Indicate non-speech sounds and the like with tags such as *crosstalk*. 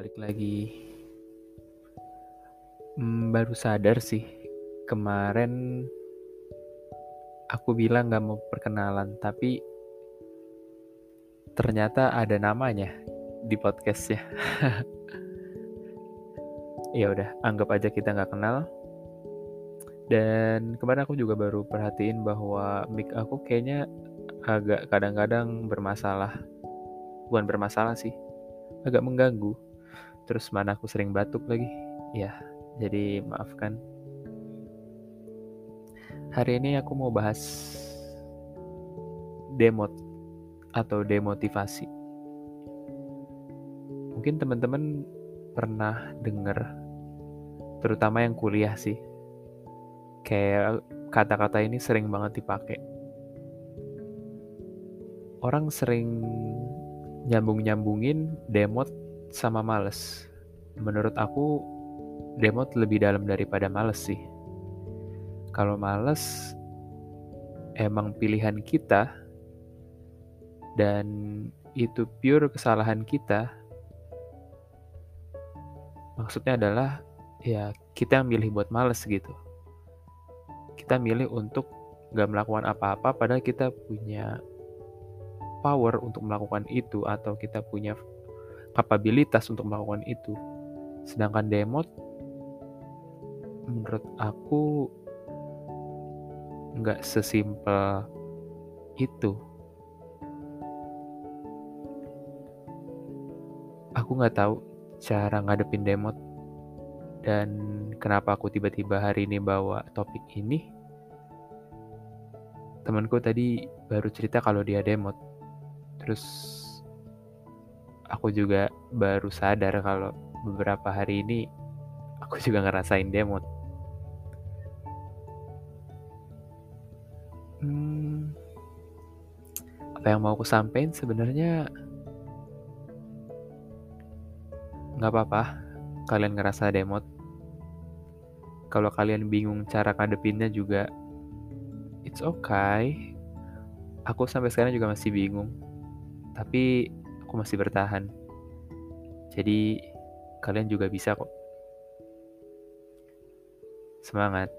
balik lagi. Hmm, baru sadar sih kemarin aku bilang nggak mau perkenalan tapi ternyata ada namanya di podcast *laughs* ya udah anggap aja kita nggak kenal. Dan kemarin aku juga baru perhatiin bahwa mic aku kayaknya agak kadang-kadang bermasalah. Bukan bermasalah sih agak mengganggu terus mana aku sering batuk lagi. Ya jadi maafkan. Hari ini aku mau bahas demot atau demotivasi. Mungkin teman-teman pernah dengar terutama yang kuliah sih kayak kata-kata ini sering banget dipakai. Orang sering nyambung-nyambungin demot sama males. Menurut aku, demot lebih dalam daripada males sih. Kalau males, emang pilihan kita, dan itu pure kesalahan kita. Maksudnya adalah, ya kita yang milih buat males gitu. Kita milih untuk gak melakukan apa-apa padahal kita punya power untuk melakukan itu atau kita punya kapabilitas untuk melakukan itu. Sedangkan demot menurut aku nggak sesimpel itu. Aku nggak tahu cara ngadepin demot dan kenapa aku tiba-tiba hari ini bawa topik ini. Temanku tadi baru cerita kalau dia demot Terus aku juga baru sadar kalau beberapa hari ini aku juga ngerasain demot. Hmm, apa yang mau aku sampaikan sebenarnya nggak apa-apa kalian ngerasa demot. Kalau kalian bingung cara ngadepinnya juga it's okay. Aku sampai sekarang juga masih bingung tapi aku masih bertahan. Jadi kalian juga bisa kok. Semangat.